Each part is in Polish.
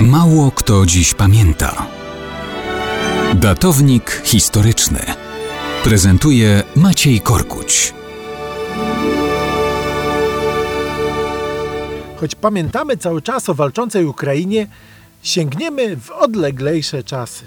Mało kto dziś pamięta. Datownik historyczny prezentuje Maciej Korkuć. Choć pamiętamy cały czas o walczącej Ukrainie, sięgniemy w odleglejsze czasy.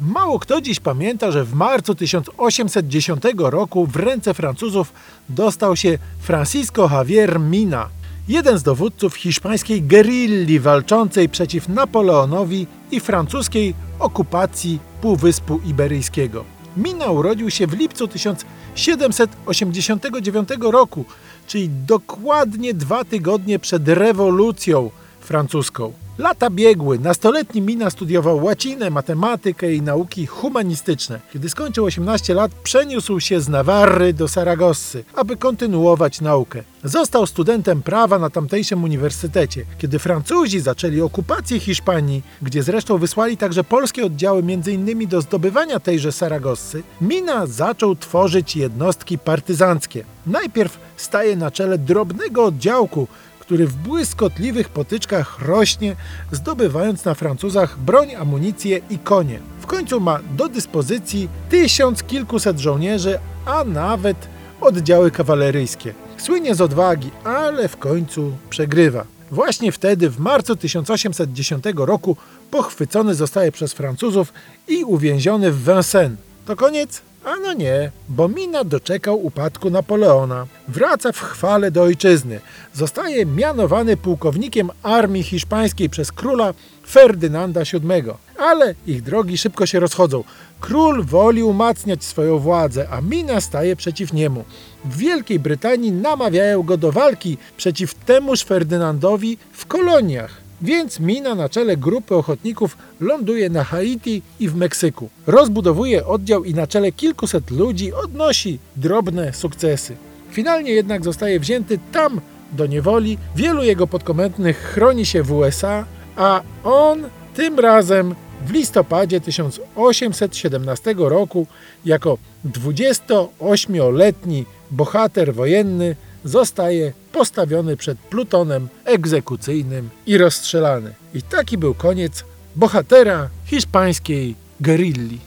Mało kto dziś pamięta, że w marcu 1810 roku w ręce Francuzów dostał się Francisco Javier Mina, jeden z dowódców hiszpańskiej gerilli walczącej przeciw Napoleonowi i francuskiej okupacji Półwyspu Iberyjskiego. Mina urodził się w lipcu 1789 roku, czyli dokładnie dwa tygodnie przed rewolucją francuską. Lata biegły. Nastoletni Mina studiował łacinę, matematykę i nauki humanistyczne. Kiedy skończył 18 lat, przeniósł się z Nawarry do Saragossy, aby kontynuować naukę. Został studentem prawa na tamtejszym uniwersytecie. Kiedy Francuzi zaczęli okupację Hiszpanii, gdzie zresztą wysłali także polskie oddziały m.in. do zdobywania tejże Saragossy, Mina zaczął tworzyć jednostki partyzanckie. Najpierw staje na czele drobnego oddziałku, który w błyskotliwych potyczkach rośnie, zdobywając na Francuzach broń, amunicję i konie. W końcu ma do dyspozycji tysiąc kilkuset żołnierzy, a nawet oddziały kawaleryjskie. Słynie z odwagi, ale w końcu przegrywa. Właśnie wtedy, w marcu 1810 roku, pochwycony zostaje przez Francuzów i uwięziony w Vincennes. To koniec? A no nie, bo Mina doczekał upadku Napoleona. Wraca w chwale do ojczyzny. Zostaje mianowany pułkownikiem armii hiszpańskiej przez króla Ferdynanda VII. Ale ich drogi szybko się rozchodzą. Król woli umacniać swoją władzę, a Mina staje przeciw niemu. W Wielkiej Brytanii namawiają go do walki przeciw temuż Ferdynandowi w koloniach. Więc Mina na czele grupy ochotników ląduje na Haiti i w Meksyku. Rozbudowuje oddział i na czele kilkuset ludzi odnosi drobne sukcesy. Finalnie jednak zostaje wzięty tam do niewoli. Wielu jego podkomendnych chroni się w USA, a on tym razem w listopadzie 1817 roku jako 28-letni bohater wojenny zostaje postawiony przed plutonem egzekucyjnym i rozstrzelany. I taki był koniec bohatera hiszpańskiej gerilli.